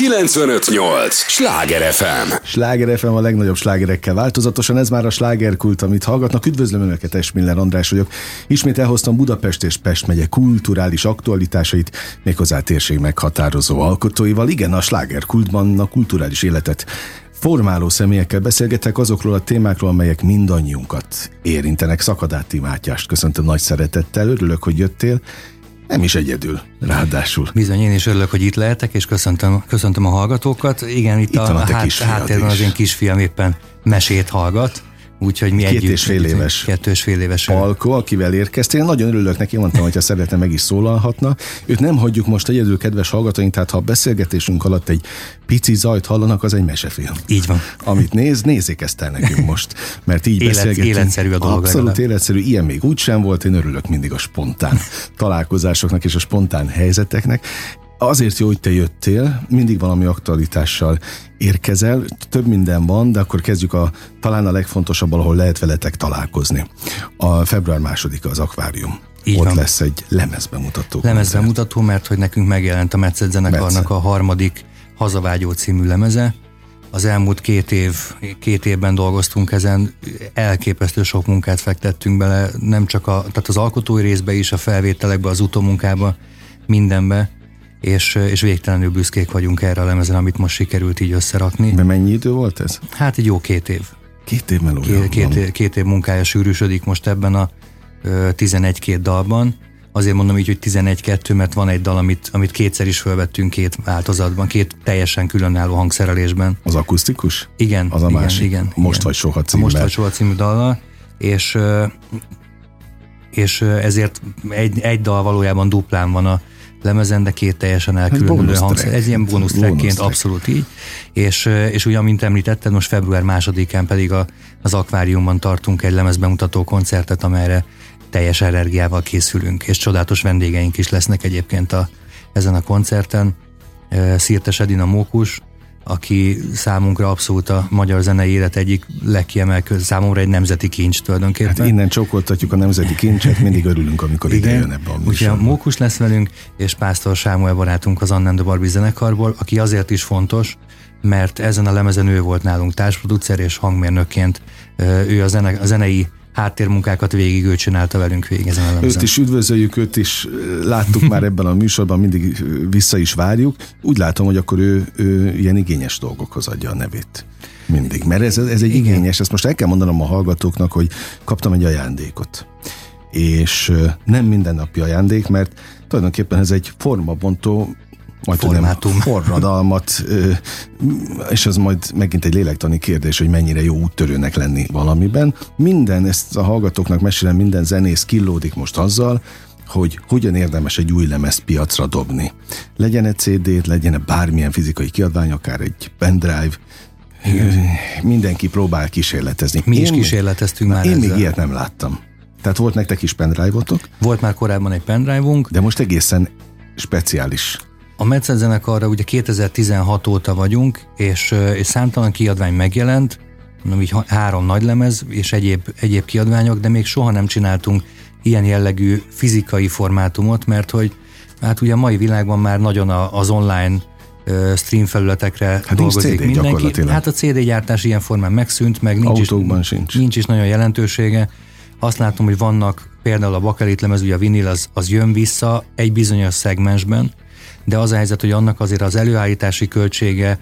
958! Sláger FM! Sláger FM a legnagyobb slágerekkel változatosan, ez már a slágerkult, amit hallgatnak. Üdvözlöm Önöket, Esmiller András vagyok. Ismét elhoztam Budapest és Pest megye kulturális aktualitásait, méghozzá térség meghatározó alkotóival. Igen, a slágerkultban a kulturális életet formáló személyekkel beszélgetek azokról a témákról, amelyek mindannyiunkat érintenek. Szakadáti Mátyást köszöntöm nagy szeretettel, örülök, hogy jöttél, nem is egyedül, ráadásul. Bizony, én is örülök, hogy itt lehetek, és köszöntöm, köszöntöm a hallgatókat. Igen, itt, itt a, a, hát, háttérben az én kisfiam éppen mesét hallgat. Úgyhogy mi Két együtt, és fél éves. Kettő és fél éves. Palko, akivel érkeztél. Nagyon örülök neki, mondtam, hogy ha szeretne, meg is szólalhatna. Őt nem hagyjuk most egyedül, kedves hallgatóink, tehát ha a beszélgetésünk alatt egy pici zajt hallanak, az egy mesefilm. Így van. Amit néz, nézzék ezt el nekünk most, mert így Élet, beszélgetünk. Életszerű a dolog. Abszolút legalább. életszerű, ilyen még úgy sem volt, én örülök mindig a spontán találkozásoknak és a spontán helyzeteknek. Azért jó, hogy te jöttél, mindig valami aktualitással érkezel, több minden van, de akkor kezdjük a talán a legfontosabb, ahol lehet veletek találkozni. A február másodika az akvárium. Így Ott van. lesz egy lemezbemutató. Lemezbemutató, mert hogy nekünk megjelent a Metszet zenekarnak a harmadik Hazavágyó című lemeze. Az elmúlt két, év, két évben dolgoztunk ezen, elképesztő sok munkát fektettünk bele, nem csak a, tehát az alkotói részbe is, a felvételekbe, az utómunkába, mindenbe, és, és végtelenül büszkék vagyunk erre a lemezen, amit most sikerült így összerakni. De mennyi idő volt ez? Hát egy jó két év. Két év melója Két, két, év, két év munkája sűrűsödik most ebben a ö, 11-2 dalban. Azért mondom így, hogy 11-2, mert van egy dal, amit, amit kétszer is felvettünk két változatban, két teljesen különálló hangszerelésben. Az akusztikus? Igen, Az a igen, másik. igen. Most igen. vagy soha címmel. Most vagy soha című dallal, és, és ezért egy, egy dal valójában duplán van a lemezen, de két teljesen elkülönülő hangszer. Ez ilyen bónusz Bónusz trackként track. abszolút így. És, ö, és ugye, amint említetted, most február másodikán pedig a, az akváriumban tartunk egy lemezbemutató koncertet, amelyre teljes energiával készülünk, és csodálatos vendégeink is lesznek egyébként a, ezen a koncerten. Ö, Szirtes Edina Mókus, aki számunkra abszolút a magyar zenei élet egyik legkiemelkedő, számomra egy nemzeti kincs tulajdonképpen. Hát innen csókoltatjuk a nemzeti kincset, mindig örülünk, amikor ide jön ebbe a Úgyhogy a. Mókus lesz velünk, és Pásztor Sámuel barátunk az Annende Barbie zenekarból, aki azért is fontos, mert ezen a lemezen ő volt nálunk társproducer és hangmérnökként. Ő a, zene, a zenei háttérmunkákat végig ő csinálta velünk végig ezen a Őt is üdvözöljük, őt is láttuk már ebben a műsorban, mindig vissza is várjuk. Úgy látom, hogy akkor ő, ő ilyen igényes dolgokhoz adja a nevét. Mindig. Mert ez, ez egy Igen. igényes, ezt most el kell mondanom a hallgatóknak, hogy kaptam egy ajándékot. És nem mindennapi ajándék, mert tulajdonképpen ez egy formabontó majd tudom, Formátum. forradalmat, ö, és az majd megint egy lélektani kérdés, hogy mennyire jó úttörőnek lenni valamiben. Minden, ezt a hallgatóknak mesélem, minden zenész killódik most azzal, hogy hogyan érdemes egy új lemezt piacra dobni. Legyen egy CD, legyen -e bármilyen fizikai kiadvány, akár egy pendrive, mindenki próbál kísérletezni. Mi is Én- kísérleteztünk Na, már Én még ezzel. ilyet nem láttam. Tehát volt nektek is pendrive-otok, Volt már korábban egy pendrive-unk, de most egészen speciális. A Metszet zenekarra ugye 2016 óta vagyunk, és, és számtalan kiadvány megjelent, mondom így három nagy lemez és egyéb, egyéb kiadványok, de még soha nem csináltunk ilyen jellegű fizikai formátumot, mert hogy hát ugye a mai világban már nagyon az online stream felületekre Hát dolgozik CD mindenki. Hát a CD gyártás ilyen formán megszűnt, meg nincs Autókban is, sincs. nincs is nagyon jelentősége. Azt látom, hogy vannak például a bakelit lemez, ugye a vinil az, az jön vissza egy bizonyos szegmensben, de az a helyzet, hogy annak azért az előállítási költsége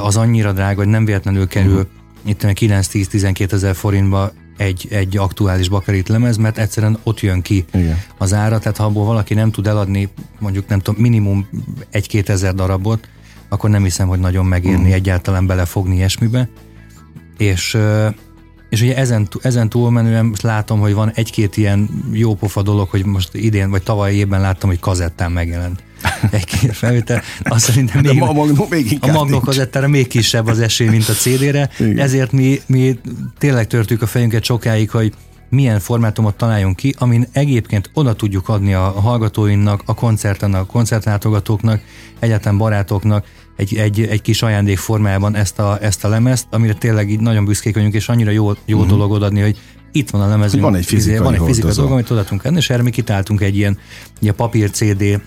az annyira drága, hogy nem véletlenül kerül uh-huh. itt 9-10-12 ezer forintba egy, egy aktuális bakelit lemez, mert egyszerűen ott jön ki Igen. az ára, tehát ha abból valaki nem tud eladni mondjuk nem tudom, minimum egy-két ezer darabot, akkor nem hiszem, hogy nagyon megérni uh-huh. egyáltalán belefogni ilyesmibe. És és ugye ezen, ezen túlmenően most látom, hogy van egy-két ilyen jópofa dolog, hogy most idén vagy tavaly évben láttam, hogy kazettán megjelent egy-két felvétel. Azt szerintem De még, a Magnum még a nincs. kazettára még kisebb az esély, mint a CD-re, Igen. ezért mi, mi tényleg törtük a fejünket sokáig, hogy milyen formátumot találjunk ki, amin egyébként oda tudjuk adni a hallgatóinknak, a koncerten, a koncertlátogatóknak, egyáltalán barátoknak egy, egy, egy kis ajándék formájában ezt a, ezt a lemezt, amire tényleg így nagyon büszkék vagyunk, és annyira jó, jó uh-huh. dolog odaadni, hogy itt van a lemezünk. Van egy fizikai van egy fizikai dolog, amit oda tudunk adni, és erre mi kitáltunk egy ilyen, ilyen papír CD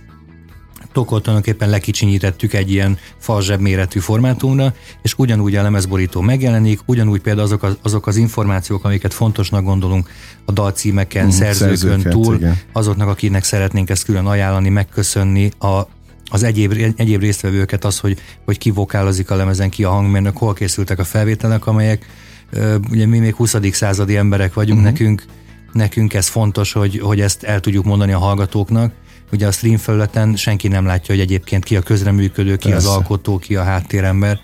tokot tulajdonképpen lekicsinyítettük egy ilyen falzseb méretű formátumra, és ugyanúgy a lemezborító megjelenik, ugyanúgy például azok az, azok az információk, amiket fontosnak gondolunk a dalcímeken, mm, szerzőkön túl, igen. azoknak, akinek szeretnénk ezt külön ajánlani, megköszönni a az egyéb, egyéb résztvevőket az, hogy, hogy ki vokálozik a lemezen, ki a hangmérnök, hol készültek a felvételek, amelyek ugye mi még 20. századi emberek vagyunk, uh-huh. nekünk, nekünk ez fontos, hogy, hogy ezt el tudjuk mondani a hallgatóknak, Ugye a stream felületen senki nem látja, hogy egyébként ki a közreműködő, ki Persze. az alkotó, ki a háttérember.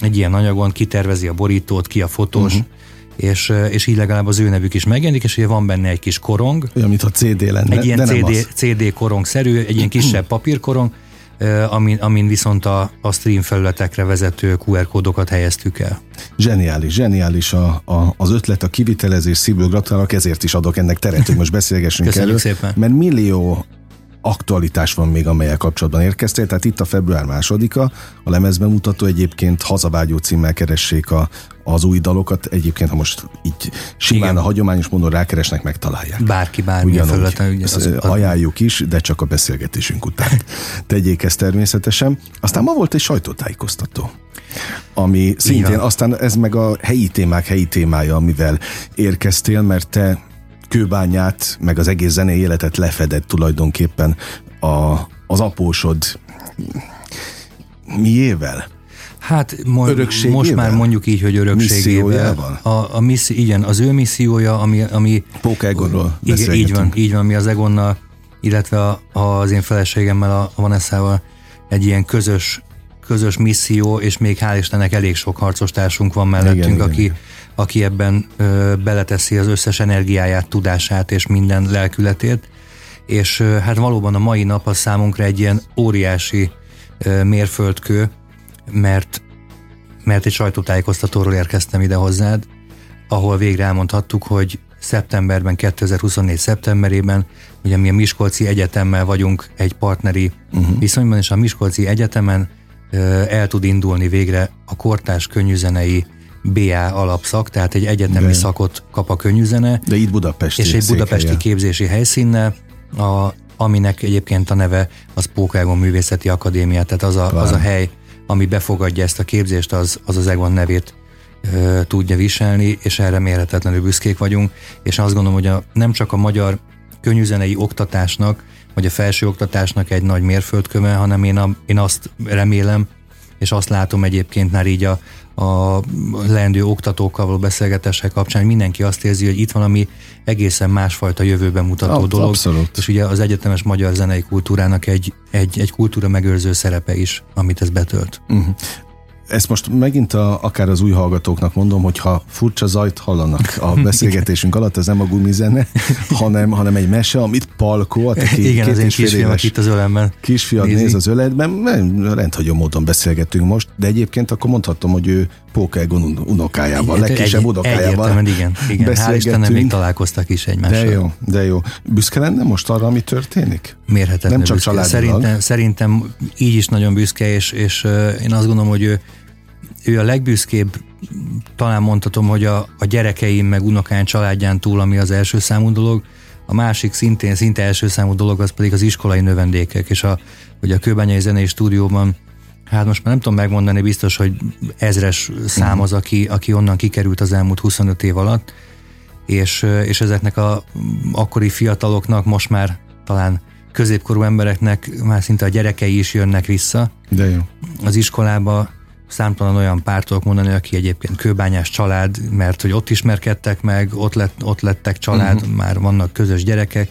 Egy ilyen anyagon kitervezi a borítót, ki a fotós, uh-huh. és, és így legalább az ő nevük is megjelenik, és ugye van benne egy kis korong. Olyan, mintha CD lenne. Egy ilyen CD, CD korong-szerű, egy ilyen kisebb papírkorong, amin, amin viszont a, a stream felületekre vezető QR kódokat helyeztük el. Zseniális, zseniális a, a, az ötlet, a kivitelezés, szívből gratulálok, ezért is adok ennek teret, hogy most beszélgessünk Köszönjük elő. szépen. Mert millió aktualitás van még, amelyek kapcsolatban érkeztél. Tehát itt a február másodika, a lemezben mutató egyébként hazavágyó címmel keressék a, az új dalokat. Egyébként, ha most így simán Igen. a hagyományos módon rákeresnek, megtalálják. Bárki, bármi felületen. Ezt ajánljuk is, de csak a beszélgetésünk után. Tegyék ezt természetesen. Aztán ma volt egy sajtótájékoztató ami szintén, Igen. aztán ez meg a helyi témák helyi témája, amivel érkeztél, mert te kőbányát, meg az egész zenei életet lefedett tulajdonképpen a, az apósod miével? Hát mo- most már mondjuk így, hogy örökségével. A, a misszi, igen, az ő missziója, ami... ami Pókegonról igen, így van, így van, mi az Egonnal, illetve a, az én feleségemmel, a Vanessával egy ilyen közös, közös misszió, és még hál' Istennek elég sok harcostársunk van mellettünk, igen, aki, igen aki ebben ö, beleteszi az összes energiáját, tudását és minden lelkületét, és ö, hát valóban a mai nap az számunkra egy ilyen óriási ö, mérföldkő, mert, mert egy sajtótájékoztatóról érkeztem ide hozzád, ahol végre elmondhattuk, hogy szeptemberben, 2024 szeptemberében, ugye mi a Miskolci Egyetemmel vagyunk egy partneri uh-huh. viszonyban, és a Miskolci Egyetemen el tud indulni végre a kortás könnyűzenei BA alapszak, tehát egy egyetemi De. szakot kap a könnyűzene. De itt Budapesti És egy budapesti székhelye. képzési helyszínnel, a, aminek egyébként a neve az Pókágon Művészeti Akadémia, tehát az a, az a hely, ami befogadja ezt a képzést, az az, az Egon nevét ö, tudja viselni, és erre mérhetetlenül büszkék vagyunk, és azt gondolom, hogy a, nem csak a magyar könnyűzenei oktatásnak, vagy a felső oktatásnak egy nagy mérföldköve, hanem én, a, én azt remélem, és azt látom egyébként már így a, a leendő oktatókkal való beszélgetések kapcsán, mindenki azt érzi, hogy itt van ami egészen másfajta jövőben mutató Absz- dolog. Abszolút. És ugye az egyetemes magyar zenei kultúrának egy, egy, egy kultúra megőrző szerepe is, amit ez betölt. Uh-huh ezt most megint a, akár az új hallgatóknak mondom, hogy ha furcsa zajt hallanak a beszélgetésünk alatt, ez nem a gumizene, hanem, hanem egy mese, amit Palko, a két, Igen, két az én kisfiam itt az ölemben. Kisfiad néz az öletben, rendhagyó módon beszélgetünk most, de egyébként akkor mondhatom, hogy ő Pókelgon unokájával, legkisebb unokájával igen, igen. Hál' Istennek még találkoztak is egymással. De jó, de jó. Büszke lenne most arra, ami történik? Mérhetetlen Nem csak családilag. Szerintem, szerintem így is nagyon büszke, és, és én azt gondolom, hogy ő, ő a legbüszkébb, talán mondhatom, hogy a, a gyerekeim meg unokán családján túl, ami az első számú dolog, a másik szintén, szinte első számú dolog az pedig az iskolai növendékek, és a, hogy a Kőbányai Zenei Stúdióban Hát most már nem tudom megmondani, biztos, hogy ezres szám az, aki, aki onnan kikerült az elmúlt 25 év alatt, és, és ezeknek a akkori fiataloknak most már talán középkorú embereknek már szinte a gyerekei is jönnek vissza. De jó. Az iskolába számtalan olyan pártok mondani, aki egyébként kőbányás család, mert hogy ott ismerkedtek meg, ott, lett, ott lettek család, uh-huh. már vannak közös gyerekek.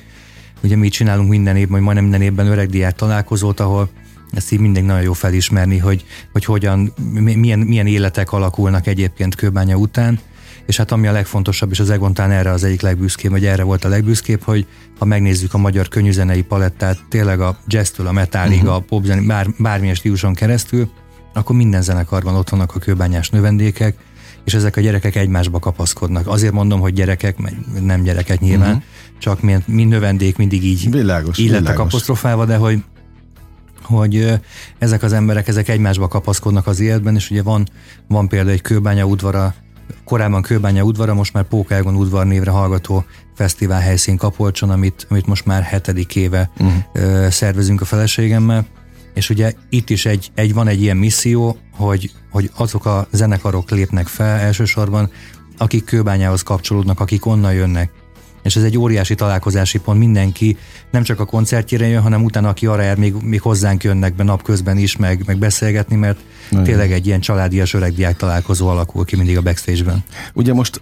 Ugye mi csinálunk minden évben, vagy majdnem minden évben öregdiák találkozót, ahol ezt így mindig nagyon jó felismerni, hogy, hogy hogyan, milyen, milyen életek alakulnak egyébként kőbánya után, és hát ami a legfontosabb, és az Egontán erre az egyik legbüszkébb, vagy erre volt a legbüszkébb, hogy ha megnézzük a magyar könnyűzenei palettát, tényleg a jazztől, a metálig, uh-huh. a popzenei, bár, bármilyen stíluson keresztül, akkor minden zenekarban ott vannak a kőbányás növendékek, és ezek a gyerekek egymásba kapaszkodnak. Azért mondom, hogy gyerekek, nem gyerekek nyilván, uh-huh. csak mi, mi növendék mindig így világos, így lettek apostrofálva, de hogy hogy ezek az emberek ezek egymásba kapaszkodnak az életben, és ugye van, van például egy kőbánya udvara, korábban kőbánya udvara, most már Pókelgon udvar névre hallgató fesztivál helyszín Kapolcson, amit, amit most már hetedik éve uh-huh. szervezünk a feleségemmel, és ugye itt is egy, egy van egy ilyen misszió, hogy, hogy azok a zenekarok lépnek fel elsősorban, akik kőbányához kapcsolódnak, akik onnan jönnek. És ez egy óriási találkozási pont, mindenki nem csak a koncertjére jön, hanem utána, aki arra jár, még, még hozzánk jönnek be napközben is, meg, meg beszélgetni, mert Nagyon. tényleg egy ilyen családias öregdiák találkozó alakul ki mindig a backstage-ben. Ugye most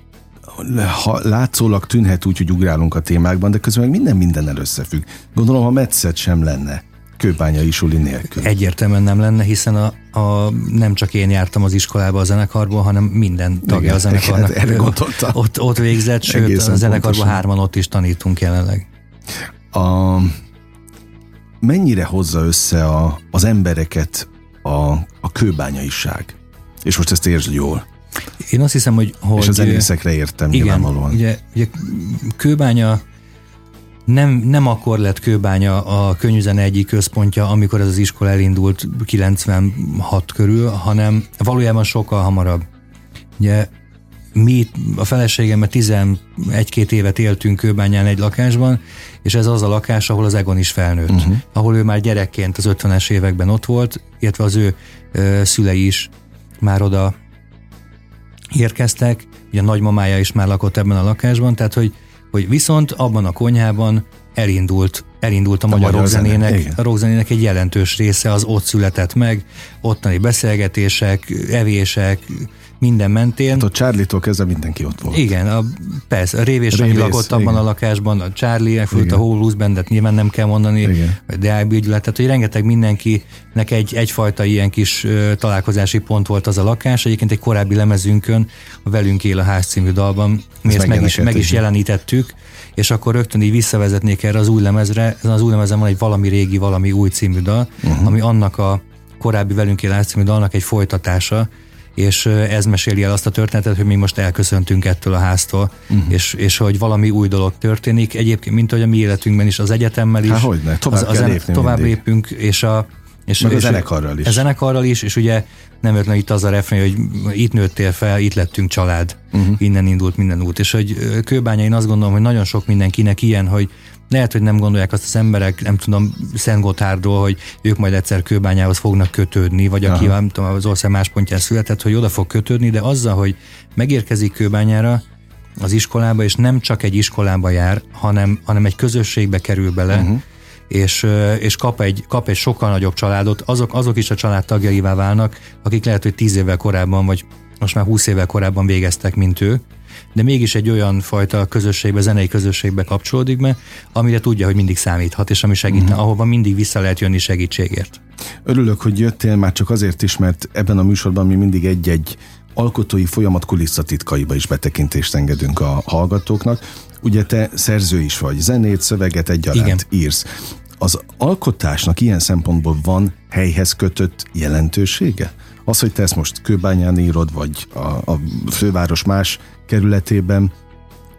ha látszólag tűnhet úgy, hogy ugrálunk a témákban, de közben meg minden mindennel összefügg. Gondolom, ha metszet sem lenne kőbányai suli nélkül. Egyértelműen nem lenne, hiszen a, a, nem csak én jártam az iskolába a zenekarból, hanem minden tagja igen, a zenekarnak. Erre ott, ott végzett, sőt Egészen a zenekarban pontosan. hárman ott is tanítunk jelenleg. A, mennyire hozza össze a, az embereket a, a kőbányaiság? És most ezt értsd jól. Én azt hiszem, hogy... hogy és a zenészekre értem igen, nyilvánvalóan. Ugye, ugye kőbánya nem, nem akkor lett kőbánya a könyvzene egyik központja, amikor ez az iskola elindult 96 körül, hanem valójában sokkal hamarabb. Ugye mi a feleségemmel 11-2 évet éltünk Kőbányán egy lakásban, és ez az a lakás, ahol az Egon is felnőtt. Uh-huh. Ahol ő már gyerekként az 50-es években ott volt, illetve az ő ö, szülei is már oda érkeztek, ugye a nagymamája is már lakott ebben a lakásban, tehát hogy, hogy viszont abban a konyhában elindult, elindult a, a magyar, magyar rockzenének, a rockzenének egy jelentős része az ott született meg, ottani beszélgetések, evések, minden mentén. Hát a Charlie-tól kezdve mindenki ott volt. Igen, a, persze, a Révés Révész, lakott abban igen. a lakásban, a Charlie, elfült a Holus Bandet, nyilván nem kell mondani, igen. DIB ügylet, tehát hogy rengeteg mindenkinek egy, egyfajta ilyen kis ö, találkozási pont volt az a lakás. Egyébként egy korábbi lemezünkön, a Velünk él a ház című dalban, mi ezt, ezt meg is, meg is jelenítettük, és akkor rögtön így visszavezetnék erre az új lemezre. Ezen az új lemezen van egy valami régi, valami új című dal, uh-huh. ami annak a korábbi Velünk él című dalnak egy folytatása, és ez meséli el azt a történetet, hogy mi most elköszöntünk ettől a háztól, uh-huh. és, és hogy valami új dolog történik. Egyébként, mint hogy a mi életünkben is, az egyetemmel is. Há, hogyne, tovább, az, az tovább lépünk, és a és, Meg a zenekarral is. A zenekarral is, és ugye nem jött itt az a refrén, hogy itt nőttél fel, itt lettünk család, uh-huh. innen indult minden út. És hogy kőbánya, én azt gondolom, hogy nagyon sok mindenkinek ilyen, hogy lehet, hogy nem gondolják azt az emberek, nem tudom, Szent Gotárdról, hogy ők majd egyszer kőbányához fognak kötődni, vagy aki nem tudom, az ország más pontján született, hogy oda fog kötődni, de azzal, hogy megérkezik kőbányára, az iskolába, és nem csak egy iskolába jár, hanem, hanem egy közösségbe kerül bele, uh-huh. és, és kap, egy, kap egy sokkal nagyobb családot, azok, azok is a család tagjaivá válnak, akik lehet, hogy tíz évvel korábban, vagy most már húsz évvel korábban végeztek, mint ő, de mégis egy olyan fajta közösségbe, zenei közösségbe kapcsolódik be, amire tudja, hogy mindig számíthat, és ami segít, uh-huh. ahova mindig vissza lehet jönni segítségért. Örülök, hogy jöttél már csak azért is, mert ebben a műsorban mi mindig egy-egy alkotói folyamat kulisszatitkaiba is betekintést engedünk a hallgatóknak. Ugye te szerző is vagy, zenét, szöveget egyaránt Igen. írsz. Az alkotásnak ilyen szempontból van helyhez kötött jelentősége? Az, hogy te ezt most Kőbányán írod, vagy a, a főváros más kerületében,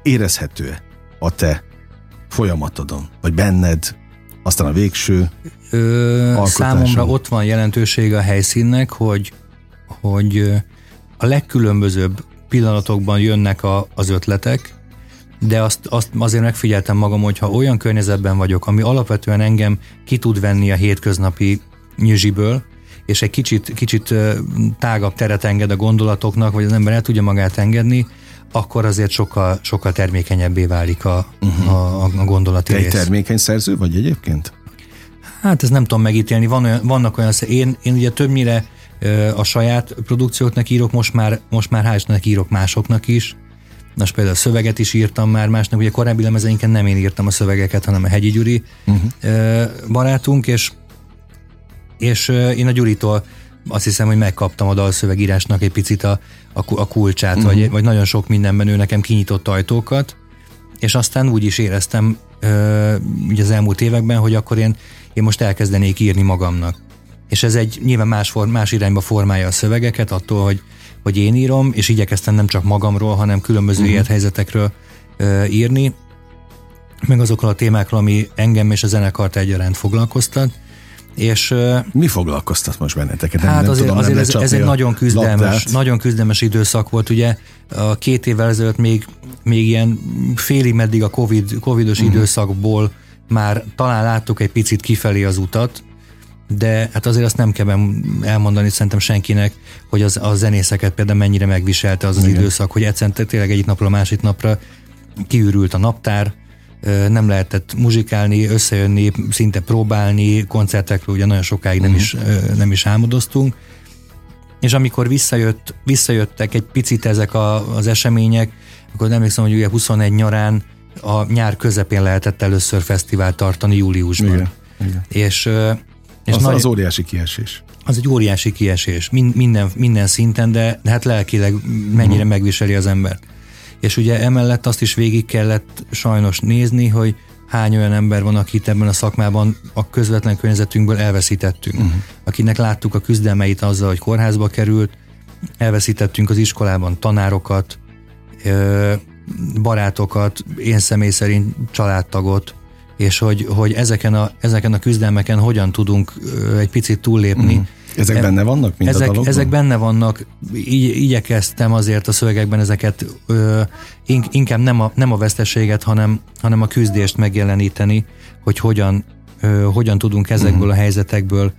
érezhető a te folyamatodon, vagy benned, aztán a végső Ö, Számomra ott van jelentősége a helyszínnek, hogy, hogy a legkülönbözőbb pillanatokban jönnek a, az ötletek, de azt, azt azért megfigyeltem magam, hogy ha olyan környezetben vagyok, ami alapvetően engem ki tud venni a hétköznapi nyüzsiből, és egy kicsit, kicsit tágabb teret enged a gondolatoknak, vagy az ember el tudja magát engedni, akkor azért sokkal, sokkal termékenyebbé válik a, uh-huh. a, a gondolati Te rész. egy termékeny szerző vagy egyébként? Hát ez nem tudom megítélni. Van olyan, vannak olyan, én, én ugye többnyire a saját produkcióknak írok, most már, most már hál' írok másoknak is. Most például a szöveget is írtam már másnak, ugye korábbi lemezeinken nem én írtam a szövegeket, hanem a Hegyi Gyuri uh-huh. barátunk, és és én a Gyuritól azt hiszem, hogy megkaptam a dalszövegírásnak egy picit a, a, a kulcsát, uh-huh. vagy, vagy nagyon sok mindenben ő nekem kinyitott ajtókat, és aztán úgy is éreztem ö, ugye az elmúlt években, hogy akkor én, én most elkezdenék írni magamnak. És ez egy nyilván más, form, más irányba formálja a szövegeket, attól, hogy, hogy én írom, és igyekeztem nem csak magamról, hanem különböző uh-huh. élethelyzetekről ö, írni, meg azokról a témákról, ami engem és a zenekart egyaránt foglalkoztat. És, Mi foglalkoztat most benneteket? Hát nem azért, tudom, azért ez, ez egy nagyon küzdelmes, nagyon küzdelmes időszak volt, ugye a két évvel ezelőtt még, még ilyen félig meddig a COVID, covidos uh-huh. időszakból már talán láttuk egy picit kifelé az utat, de hát azért azt nem kell elmondani szerintem senkinek, hogy az, a zenészeket például mennyire megviselte az az Igen. időszak, hogy egyszerűen tényleg egyik napról a másik napra kiürült a naptár, nem lehetett muzsikálni, összejönni, szinte próbálni, koncertekről ugye nagyon sokáig nem, uh-huh. is, nem is álmodoztunk. És amikor visszajött, visszajöttek egy picit ezek a, az események, akkor nem emlékszem, hogy ugye 21 nyarán a nyár közepén lehetett először fesztivált tartani júliusban. Igen, igen. És, és az, nagy, az óriási kiesés. Az egy óriási kiesés, minden, minden szinten, de, de hát lelkileg mennyire uh-huh. megviseli az embert. És ugye emellett azt is végig kellett sajnos nézni, hogy hány olyan ember van, akit ebben a szakmában a közvetlen környezetünkből elveszítettünk. Uh-huh. Akinek láttuk a küzdelmeit azzal, hogy kórházba került, elveszítettünk az iskolában tanárokat, barátokat, én személy szerint családtagot, és hogy, hogy ezeken, a, ezeken a küzdelmeken hogyan tudunk egy picit túllépni, uh-huh ezek benne vannak, mint ezek, a dalokban? Ezek benne vannak, így, igyekeztem azért a szövegekben ezeket ö, inkább nem a, nem a veszteséget, hanem, hanem a küzdést megjeleníteni, hogy hogyan, ö, hogyan tudunk ezekből uh-huh. a helyzetekből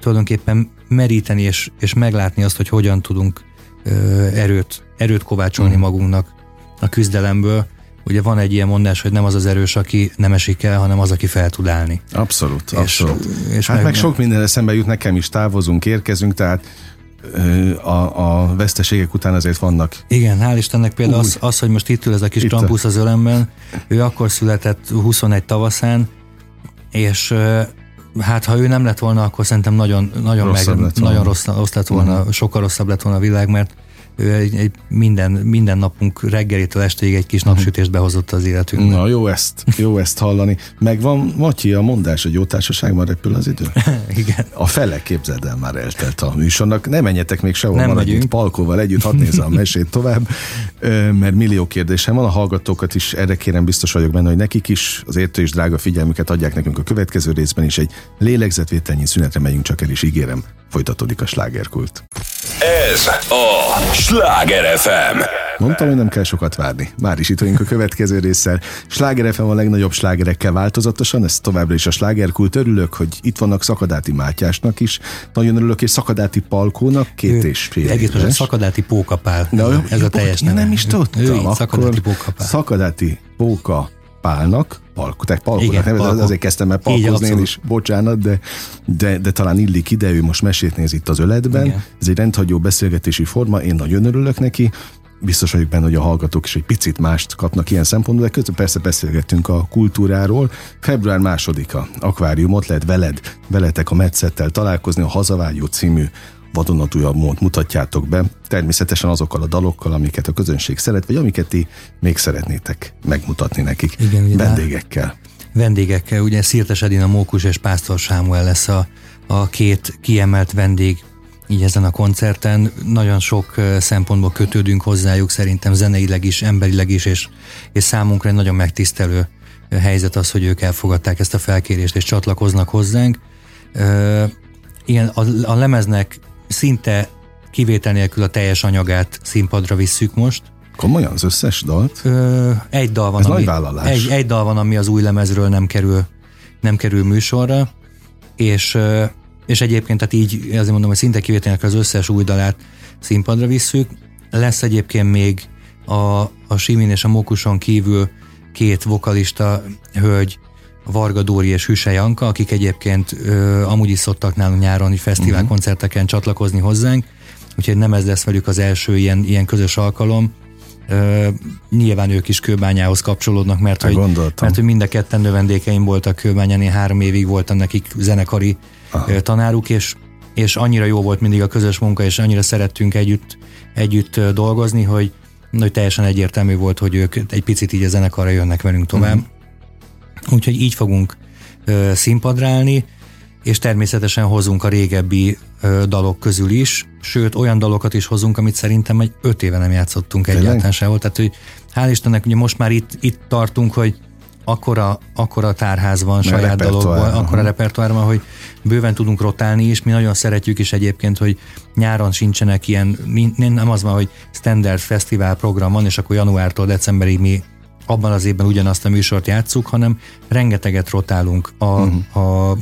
tulajdonképpen meríteni és, és meglátni azt, hogy hogyan tudunk ö, erőt, erőt kovácsolni uh-huh. magunknak a küzdelemből, Ugye van egy ilyen mondás, hogy nem az az erős, aki nem esik el, hanem az, aki fel tud állni. Abszolút, és, abszolút. És hát meg, meg sok mindenre szembe jut, nekem is távozunk, érkezünk, tehát a, a veszteségek után azért vannak. Igen, hál' Istennek például az, az, hogy most itt ül ez a kis trampusz az ölemben, ő akkor született 21 tavaszán, és hát ha ő nem lett volna, akkor szerintem nagyon, nagyon, meg, lett nagyon rossz, rossz lett volna, uh-huh. sokkal rosszabb lett volna a világ, mert ő egy, egy minden, minden napunk reggelitől estéig egy kis napsütést behozott az életünkbe. Na, jó ezt, jó ezt hallani. Megvan, Matyi, a mondás, hogy jó társaságban repül az idő? Igen. A fele képzeld el már eltelt a műsornak. Nem menjetek még sehol, nem itt Palkóval együtt, hadd nézze a mesét tovább, mert millió kérdésem van. A hallgatókat is erre kérem, biztos vagyok benne, hogy nekik is az értő és drága figyelmüket adják nekünk a következő részben is. Egy lélegzetvételnyi szünetre megyünk csak el, és ígérem, folytatódik a slágerkult. Ez a Sláger FM. Mondtam, hogy nem kell sokat várni. Már is itt vagyunk a következő résszel. Sláger FM a legnagyobb slágerekkel változatosan, ez továbbra is a slágerkult. Örülök, hogy itt vannak Szakadáti Mátyásnak is. Nagyon örülök, és Szakadáti Palkónak két ő, és fél Egész most Szakadáti Pókapál. Na, ez, a teljes neve. Nem is tudtam. Ő, Szakadáti Pókapál. Szakadáti Póka Pálnak, Palko, tehát Palkónak nevez, Palko. azért kezdtem el palkozni én is, bocsánat, de, de, de talán illik ide, ő most mesét néz itt az öletben. Igen. Ez egy rendhagyó beszélgetési forma, én nagyon örülök neki, biztos vagyok benne, hogy a hallgatók is egy picit mást kapnak ilyen szempontból, de közben persze beszélgettünk a kultúráról. Február másodika, akváriumot lehet veled, veletek a Metszettel találkozni, a Hazavágyó című vadonatújabb mód mutatjátok be, természetesen azokkal a dalokkal, amiket a közönség szeret, vagy amiket ti még szeretnétek megmutatni nekik Igen, vendégekkel. Vendégekkel, ugye Szirtes Edina Mókus és Pásztor Sámuel lesz a, a két kiemelt vendég így ezen a koncerten. Nagyon sok szempontból kötődünk hozzájuk, szerintem zeneileg is, emberileg is, és, és számunkra egy nagyon megtisztelő helyzet az, hogy ők elfogadták ezt a felkérést, és csatlakoznak hozzánk. Igen, a, a lemeznek szinte kivétel nélkül a teljes anyagát színpadra visszük most. Komolyan az összes dalt? Ö, egy dal van, Ez ami, nagy vállalás. Egy, egy dal van, ami az új lemezről nem kerül, nem kerül műsorra, és, és egyébként tehát így azért mondom, hogy szinte kivétel az összes új dalát színpadra visszük. Lesz egyébként még a, a Simin és a Mokuson kívül két vokalista hölgy, Varga Dóri és Hüse Janka, akik egyébként ö, amúgy is szoktak nálunk nyáron fesztiválkoncerteken mhm. uh-huh. csatlakozni hozzánk, úgyhogy nem ez lesz velük az első ilyen, ilyen közös alkalom. Ö, nyilván ők is Kőbányához kapcsolódnak, mert hogy, mert hogy mind a ketten növendékeim voltak Kőbányán, én három évig voltam nekik zenekari Aha. tanáruk, és, és annyira jó volt mindig a közös munka, és annyira szerettünk együtt, együtt dolgozni, hogy, hogy teljesen egyértelmű volt, hogy ők egy picit így a zenekarra jönnek velünk tovább. Uh-huh. Úgyhogy így fogunk ö, színpadra állni, és természetesen hozunk a régebbi ö, dalok közül is, sőt olyan dalokat is hozunk, amit szerintem egy öt éve nem játszottunk Tényleg? egyáltalán sehol. Tehát, hogy hál' Istennek, ugye most már itt, itt tartunk, hogy akkora, akkora tárház van saját dalokban, akkora repertoár van, hogy bőven tudunk rotálni is. Mi nagyon szeretjük is egyébként, hogy nyáron sincsenek ilyen, nem az van, hogy standard fesztivál program van, és akkor januártól decemberig mi abban az évben ugyanazt a műsort játsszuk, hanem rengeteget rotálunk a, uh-huh. a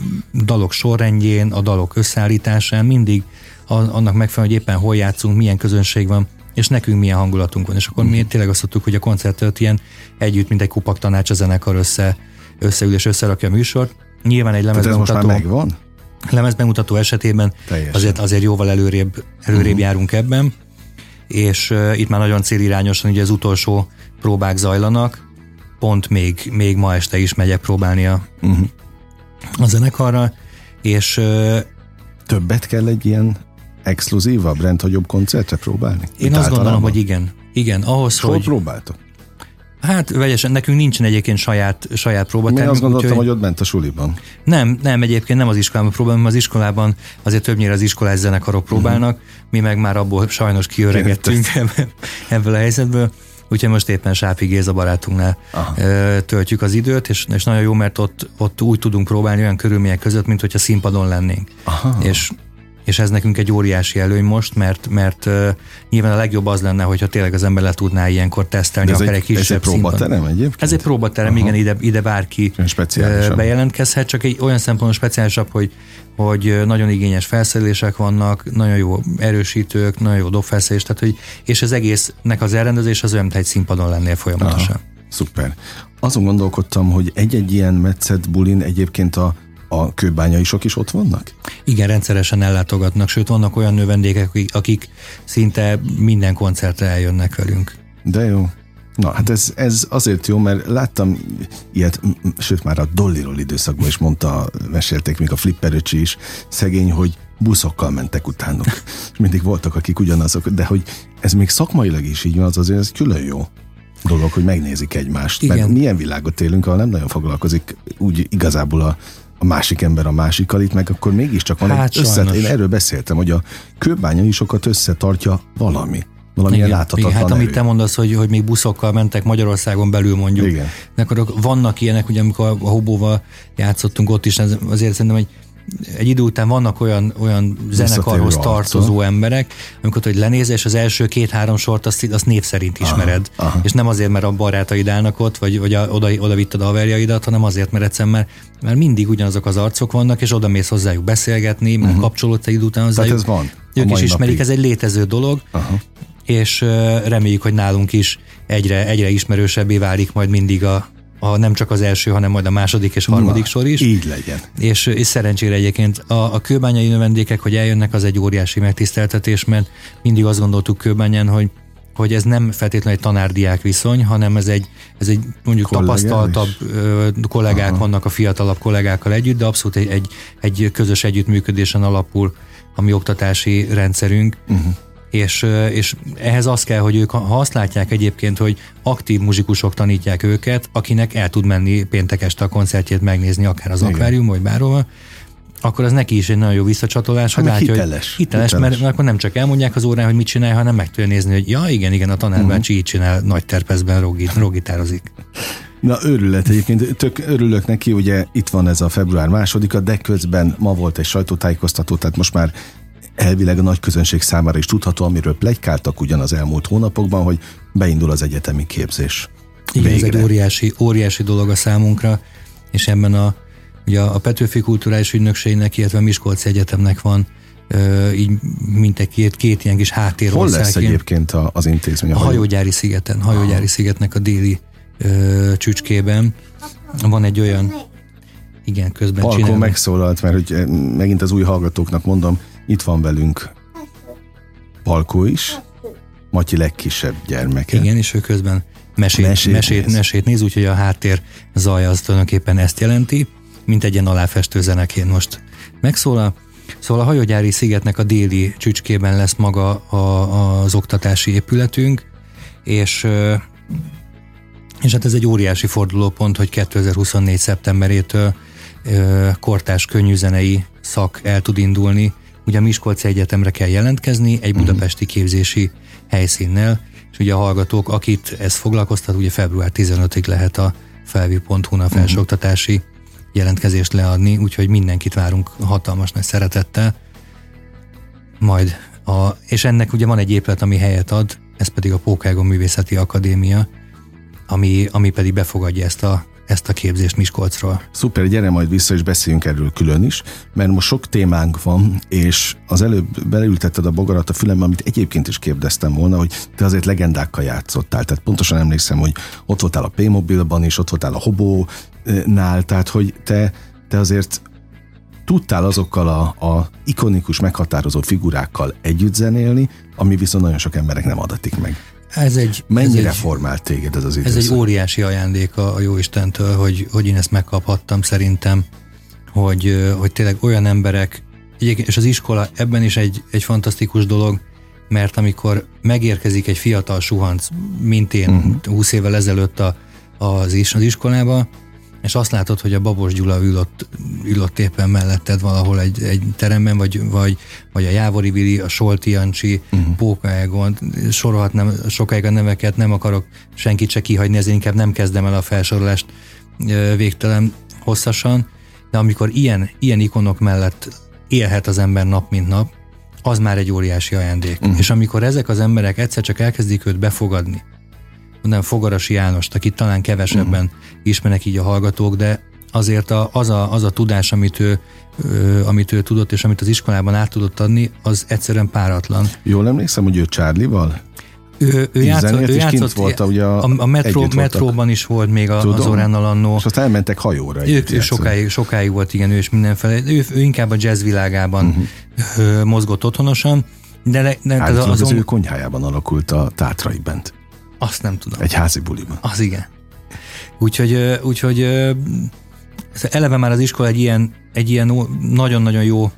dalok sorrendjén, a dalok összeállításán, mindig a, annak megfelelően, hogy éppen hol játszunk, milyen közönség van, és nekünk milyen hangulatunk van. És akkor uh-huh. mi tényleg azt tudtuk, hogy a koncertet ilyen együtt, mint egy kupak tanács a zenekar össze, összeül és összerakja a műsort. Nyilván egy lemezbemutató... megvan? Lemezbemutató esetében azért, azért jóval előrébb, előrébb uh-huh. járunk ebben, és itt már nagyon célirányosan ugye az utolsó próbák zajlanak, pont még, még ma este is megyek próbálni a, uh-huh. a zenekarra, és többet kell egy ilyen exkluzívabb, rendhagyóbb koncertre próbálni? Én azt gondolom, hogy igen. Igen, ahhoz, Hol hogy... próbáltok? Hát vegyesen, nekünk nincsen egyébként saját, saját próbatermünk. Én azt gondoltam, úgy, hogy ott ment a suliban. Nem, nem, egyébként nem az iskolában próbálunk, az iskolában azért többnyire az iskolás zenekarok próbálnak, uh-huh. mi meg már abból sajnos kiöregettünk ebből a helyzetből. Úgyhogy most éppen Sápi Géza barátunknál Aha. töltjük az időt, és, és nagyon jó, mert ott, ott úgy tudunk próbálni olyan körülmények között, mint hogyha színpadon lennénk. Aha. És és ez nekünk egy óriási előny most, mert, mert uh, nyilván a legjobb az lenne, hogyha tényleg az ember le tudná ilyenkor tesztelni, akár egy, egy kisebb Ez egy próbaterem egyébként? Ez egy próbaterem, Aha. igen, ide, ide bárki bejelentkezhet, csak egy olyan szempontból speciálisabb, hogy, hogy nagyon igényes felszerelések vannak, nagyon jó erősítők, nagyon jó dobfelszerelés, tehát hogy, és az egésznek az elrendezés az olyan, mint egy színpadon lennél folyamatosan. Aha. Szuper. Azon gondolkodtam, hogy egy-egy ilyen metszet bulin egyébként a a kőbányaisak is ott vannak? Igen, rendszeresen ellátogatnak, sőt vannak olyan növendékek, akik, akik szinte minden koncertre eljönnek velünk. De jó. Na, hát ez, ez azért jó, mert láttam ilyet, sőt már a Dolliról időszakban is mondta, mesélték még a Flipperöcsi is, szegény, hogy buszokkal mentek utánuk. És mindig voltak, akik ugyanazok, de hogy ez még szakmailag is így van, az azért ez külön jó dolog, hogy megnézik egymást. Igen. Mert milyen világot élünk, ahol nem nagyon foglalkozik úgy igazából a a másik ember a másikkal, itt meg akkor mégiscsak van hát egy össze, Én erről beszéltem, hogy a kőbánya is sokat összetartja valami. Valamilyen igen, láthatatlan igen, hát erő. amit te mondasz, hogy, hogy még buszokkal mentek Magyarországon belül mondjuk. Igen. Akkor vannak ilyenek, ugye amikor a Hobóval játszottunk ott is, azért szerintem, hogy egy idő után vannak olyan, olyan zenekarhoz tartozó arca. emberek, amikor hogy lenézel, és az első két-három sort azt, azt név szerint ismered. Aha, aha. És nem azért, mert a barátaid állnak ott, vagy, vagy a, oda, oda vitted a haverjaidat, hanem azért, mert egyszerűen mert, mert mindig ugyanazok az arcok vannak, és oda mész hozzájuk beszélgetni, uh-huh. kapcsolódsz egy idő után hozzájuk. Tehát ez van. Ők is ismerik, napig. ez egy létező dolog. Aha és reméljük, hogy nálunk is egyre, egyre ismerősebbé válik majd mindig a, a, nem csak az első, hanem majd a második és harmadik Na, sor is. Így legyen. És, és szerencsére egyébként a, a kőbányai növendékek, hogy eljönnek, az egy óriási megtiszteltetés, mert mindig azt gondoltuk kőbányán, hogy hogy ez nem feltétlenül egy tanárdiák viszony, hanem ez egy, ez egy mondjuk Kollegális. tapasztaltabb ö, kollégák Aha. vannak a fiatalabb kollégákkal együtt, de abszolút egy, egy, egy közös együttműködésen alapul a mi oktatási rendszerünk. Uh-huh és, és ehhez az kell, hogy ők, ha azt látják egyébként, hogy aktív muzsikusok tanítják őket, akinek el tud menni péntek este a koncertjét megnézni, akár az akvárium, vagy bárhova, akkor az neki is egy nagyon jó visszacsatolás, hogy látja, hiteles, hogy hiteles, hiteles. Mert, akkor nem csak elmondják az órán, hogy mit csinál, hanem meg tudja nézni, hogy ja, igen, igen, a tanárbácsi uh-huh. így csinál, nagy terpezben rogit, rogitározik. Na őrület egyébként, tök örülök neki, ugye itt van ez a február másodika, de közben ma volt egy sajtótájékoztató, tehát most már elvileg a nagy közönség számára is tudható, amiről plegykáltak ugyan az elmúlt hónapokban, hogy beindul az egyetemi képzés. Igen, Végre. ez egy óriási, óriási dolog a számunkra, és ebben a, ugye a Petőfi Kulturális Ügynökségnek, illetve a Miskolci Egyetemnek van így mintegy két, két ilyen kis háttér Hol lesz egyébként az intézmény? A hajógyári szigeten, hajógyári szigetnek a déli ö, csücskében. Van egy olyan igen, közben Palkó megszólalt, mert hogy megint az új hallgatóknak mondom, itt van velünk Palkó is, Matyi legkisebb gyermeke. Igen, és ő közben mesét, mesét, mesét, néz. mesét néz, úgyhogy a háttér zaj az tulajdonképpen ezt jelenti, mint egy ilyen aláfestő zeneként most megszólal. Szóval a hajógyári szigetnek a déli csücskében lesz maga a, az oktatási épületünk, és és hát ez egy óriási fordulópont, hogy 2024. szeptemberétől kortás könnyűzenei szak el tud indulni ugye a Miskolci Egyetemre kell jelentkezni egy mhm. budapesti képzési helyszínnel, és ugye a hallgatók, akit ez foglalkoztat, ugye február 15-ig lehet a felvi.hu-n a mhm. felsőoktatási jelentkezést leadni, úgyhogy mindenkit várunk hatalmas nagy szeretettel. Majd a, és ennek ugye van egy épület, ami helyet ad, ez pedig a Pókágon Művészeti Akadémia, ami, ami pedig befogadja ezt a, ezt a képzést Miskolcról. Szuper, gyere majd vissza, és beszéljünk erről külön is, mert most sok témánk van, és az előbb beleültetted a bogarat a fülembe, amit egyébként is kérdeztem volna, hogy te azért legendákkal játszottál. Tehát pontosan emlékszem, hogy ott voltál a P-mobilban, és ott voltál a Hobónál, tehát hogy te, te azért tudtál azokkal a, a ikonikus, meghatározó figurákkal együtt zenélni, ami viszont nagyon sok emberek nem adatik meg. Ez egy, Mennyire ez egy, formált téged ez az időszak? Ez egy óriási ajándék a, a Jóistentől, hogy, hogy én ezt megkaphattam szerintem, hogy, hogy tényleg olyan emberek, és az iskola ebben is egy, egy fantasztikus dolog, mert amikor megérkezik egy fiatal suhanc, mint én uh-huh. 20 évvel ezelőtt a, az, is, az iskolába, és azt látod, hogy a Babos Gyula ülött, ülött éppen melletted valahol egy, egy teremben, vagy, vagy, vagy a Jávori Vili, a Solti Jancsi, uh-huh. Póka Egon, sorolhatnám sokáig a neveket, nem akarok senkit se kihagyni, ezért inkább nem kezdem el a felsorolást végtelen hosszasan, de amikor ilyen, ilyen ikonok mellett élhet az ember nap mint nap, az már egy óriási ajándék. Uh-huh. És amikor ezek az emberek egyszer csak elkezdik őt befogadni, mondanám Fogarasi Jánost, akit talán kevesebben uh-huh. ismernek így a hallgatók, de azért a, az, a, az a tudás, amit ő, ö, amit ő tudott, és amit az iskolában át tudott adni, az egyszerűen páratlan. Jól emlékszem, hogy ő Charlie-val? Ő, ő, játszott, ő játszott, volt, ugye a, a metró, metróban is volt még a, Tudom, az Oránnal annó. És aztán elmentek hajóra. Ők, ő sokáig, sokáig volt, igen, ő is mindenfele. Ő, ő inkább a jazz világában uh-huh. mozgott otthonosan. De, de hát, az, az, az, ő konyhájában alakult a Tátrai bent. Azt nem tudom. Egy házi buliban. Az igen. Úgyhogy, úgyhogy eleve már az iskola egy ilyen, egy ilyen nagyon-nagyon jó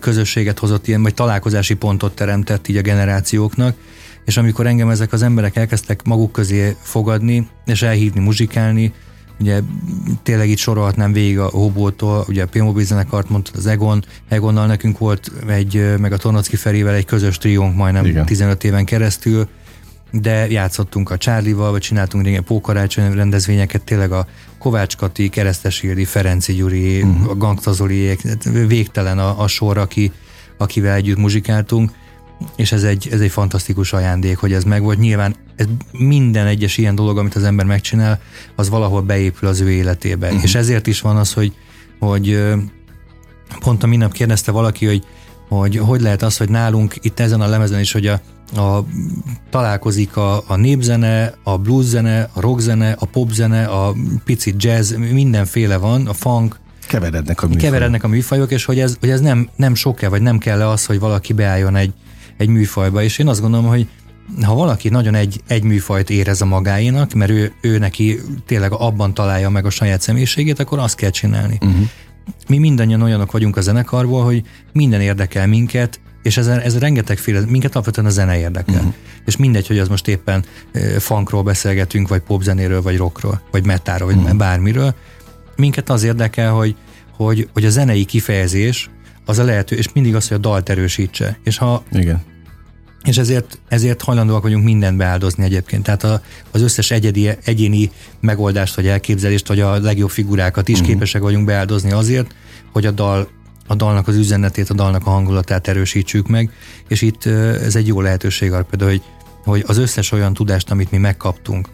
közösséget hozott, ilyen, vagy találkozási pontot teremtett így a generációknak, és amikor engem ezek az emberek elkezdtek maguk közé fogadni, és elhívni muzsikálni, ugye tényleg itt sorolhatnám végig a Hobótól, ugye a P-Mobil zenekart mondtad, az Egon, Egonnal nekünk volt egy, meg a Tornocki Ferivel egy közös triónk majdnem Igen. 15 éven keresztül, de játszottunk a Csárlival, vagy csináltunk régen pókarácsony rendezvényeket, tényleg a Kovács Kati, Keresztes Ildi, Ferenci Gyuri, uh-huh. a Gangtazoliék, végtelen a, a sor, aki, akivel együtt muzsikáltunk, és ez egy, ez egy fantasztikus ajándék, hogy ez megvolt. Nyilván ez minden egyes ilyen dolog, amit az ember megcsinál, az valahol beépül az ő életébe. Uh-huh. És ezért is van az, hogy, hogy pont a minap kérdezte valaki, hogy hogy hogy lehet az, hogy nálunk itt ezen a lemezen is, hogy a, a, találkozik a, a népzene, a blueszene, a rockzene, a popzene, a picit jazz, mindenféle van, a funk, keverednek a műfajok. Keverednek a műfajok, és hogy ez, hogy ez nem, nem sok-e, vagy nem kell az, hogy valaki beálljon egy, egy műfajba. És én azt gondolom, hogy ha valaki nagyon egy, egy műfajt érez a magáénak, mert ő, ő neki tényleg abban találja meg a saját személyiségét, akkor azt kell csinálni. Uh-huh. Mi mindannyian olyanok vagyunk a zenekarból, hogy minden érdekel minket, és ez, ez rengetegféle, minket alapvetően a zene érdekel. Uh-huh. És mindegy, hogy az most éppen funkról beszélgetünk, vagy popzenéről, vagy rockról, vagy metáról, vagy uh-huh. bármiről. Minket az érdekel, hogy, hogy, hogy a zenei kifejezés az a lehető, és mindig az, hogy a dalt erősítse. És ha Igen. És ezért, ezért hajlandóak vagyunk mindent beáldozni egyébként. Tehát a, az összes egyedi, egyéni megoldást, vagy elképzelést, vagy a legjobb figurákat is uh-huh. képesek vagyunk beáldozni azért, hogy a dal a dalnak az üzenetét, a dalnak a hangulatát erősítsük meg, és itt ez egy jó lehetőség arra például, hogy, hogy az összes olyan tudást, amit mi megkaptunk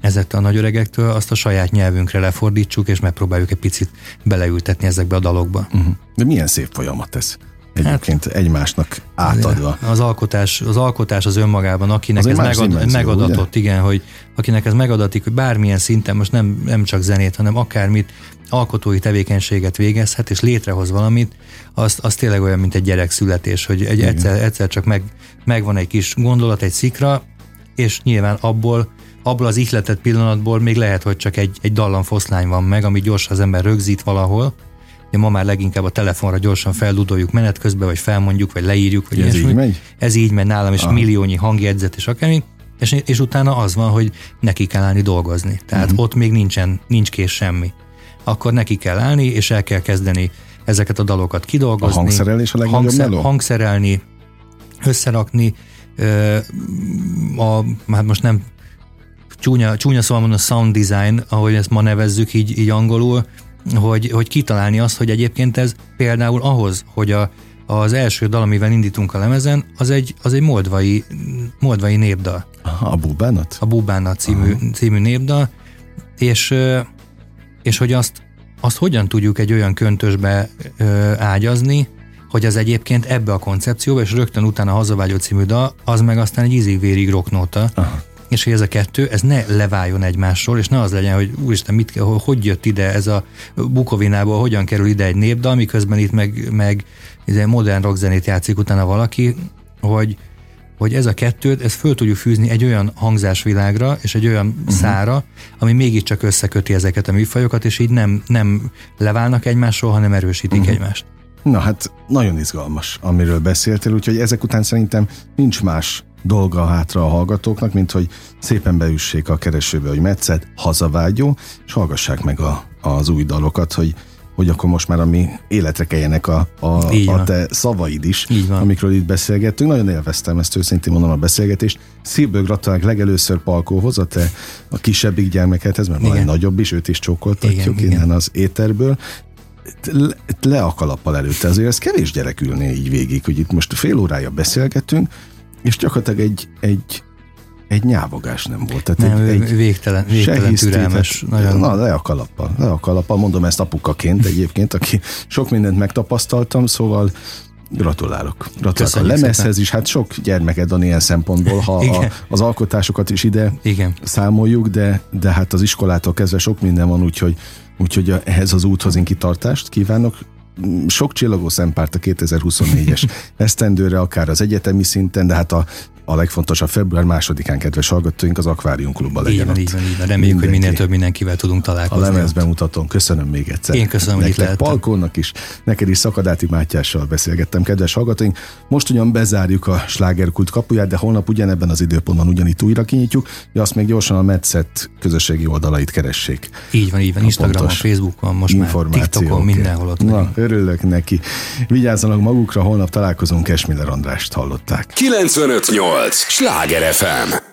ezektől a nagyöregektől, azt a saját nyelvünkre lefordítsuk, és megpróbáljuk egy picit beleültetni ezekbe a dalokba. Uh-huh. De milyen szép folyamat ez? Egyébként hát, egymásnak átadva. Az alkotás, az alkotás az önmagában, akinek az ez megad, dimenzió, megadatott, ugye? igen, hogy akinek ez megadatik, hogy bármilyen szinten, most nem, nem csak zenét, hanem akármit, alkotói tevékenységet végezhet, és létrehoz valamit, az, az tényleg olyan, mint egy gyerek születés, hogy egy egyszer, egyszer csak meg, megvan egy kis gondolat, egy szikra, és nyilván abból, abból az ihletett pillanatból még lehet, hogy csak egy, egy dallamfoszlány van meg, ami gyorsan az ember rögzít valahol, Ugye ma már leginkább a telefonra gyorsan feldudoljuk menet közben, vagy felmondjuk, vagy leírjuk, vagy ez így megy? Ez így megy nálam, és Aha. milliónyi hangjegyzet, és akármi. És, és utána az van, hogy neki kell állni dolgozni. Tehát uh-huh. ott még nincsen, nincs kész semmi. Akkor neki kell állni, és el kell kezdeni ezeket a dalokat kidolgozni. A hangszerelés a legnagyobb hangszer, meló? Hangszerelni, összerakni, ö, a, hát most nem csúnya, csúnya szóval mondom, a sound design, ahogy ezt ma nevezzük így, így angolul, hogy, hogy kitalálni azt, hogy egyébként ez például ahhoz, hogy a, az első dal, amivel indítunk a lemezen, az egy, az egy moldvai, moldvai népdal. Aha. A Bubánat? A Bubánat című, című népdal, és, és hogy azt, azt hogyan tudjuk egy olyan köntösbe ágyazni, hogy az egyébként ebbe a koncepcióba, és rögtön utána Hazavágyó című dal, az meg aztán egy ízig-vérig rocknóta, Aha. és hogy ez a kettő, ez ne leváljon egymásról, és ne az legyen, hogy úristen, mit, hogy jött ide ez a Bukovinából, hogyan kerül ide egy népdal, miközben itt meg, meg modern rockzenét játszik utána valaki, hogy, hogy ez a kettőt, ezt föl tudjuk fűzni egy olyan hangzásvilágra és egy olyan uh-huh. szára, ami mégiscsak összeköti ezeket a műfajokat, és így nem, nem leválnak egymásról, hanem erősítik uh-huh. egymást. Na hát nagyon izgalmas, amiről beszéltél, úgyhogy ezek után szerintem nincs más dolga hátra a hallgatóknak, mint hogy szépen beüssék a keresőbe, hogy metszet, hazavágyó, és hallgassák meg a, az új dalokat, hogy hogy akkor most már a mi életre keljenek a, a, a te szavaid is, amikről itt beszélgettünk. Nagyon élveztem ezt őszintén mondom a beszélgetést. Szívből gratulálok legelőször Palkóhoz, a te a kisebbik gyermekedhez, mert van egy nagyobb is, őt is csókoltatjuk igen, innen igen. az éterből le, le a kalappal előtte, azért ez kevés gyerek ülné így végig, hogy itt most fél órája beszélgetünk, és gyakorlatilag egy, egy, egy nyávogás nem volt. Tehát nem, egy, egy végtelen, végtelen türelmes. Nagyon... Na, le a kalappal, le a kalappal, mondom ezt apukaként egyébként, aki sok mindent megtapasztaltam, szóval Gratulálok. Gratulálok a lemezhez is. Hát sok gyermeked van ilyen szempontból, ha a, az alkotásokat is ide Igen. számoljuk, de, de hát az iskolától kezdve sok minden van, úgyhogy Úgyhogy ehhez az úthoz én kitartást kívánok. Sok csillagó szempárt a 2024-es esztendőre, akár az egyetemi szinten, de hát a a legfontosabb február másodikán, kedves hallgatóink, az Akvárium Klubban legyen. Így van, így van, így van. Reméljük, Mindenki. hogy minél több mindenkivel tudunk találkozni. A lemezben mutatom. Köszönöm még egyszer. Én köszönöm, hogy itt Palkónak is, neked is Szakadáti Mátyással beszélgettem, kedves hallgatóink. Most ugyan bezárjuk a slágerkult kapuját, de holnap ugyanebben az időpontban ugyanitt újra kinyitjuk, de azt még gyorsan a Metszet közösségi oldalait keressék. Így van, így van. Instagramon, Facebookon, most már TikTokon, mindenhol ott. Na, örülök neki. Vigyázzanak magukra, holnap találkozunk, Esmiller Andrást hallották. 958! Sláger FM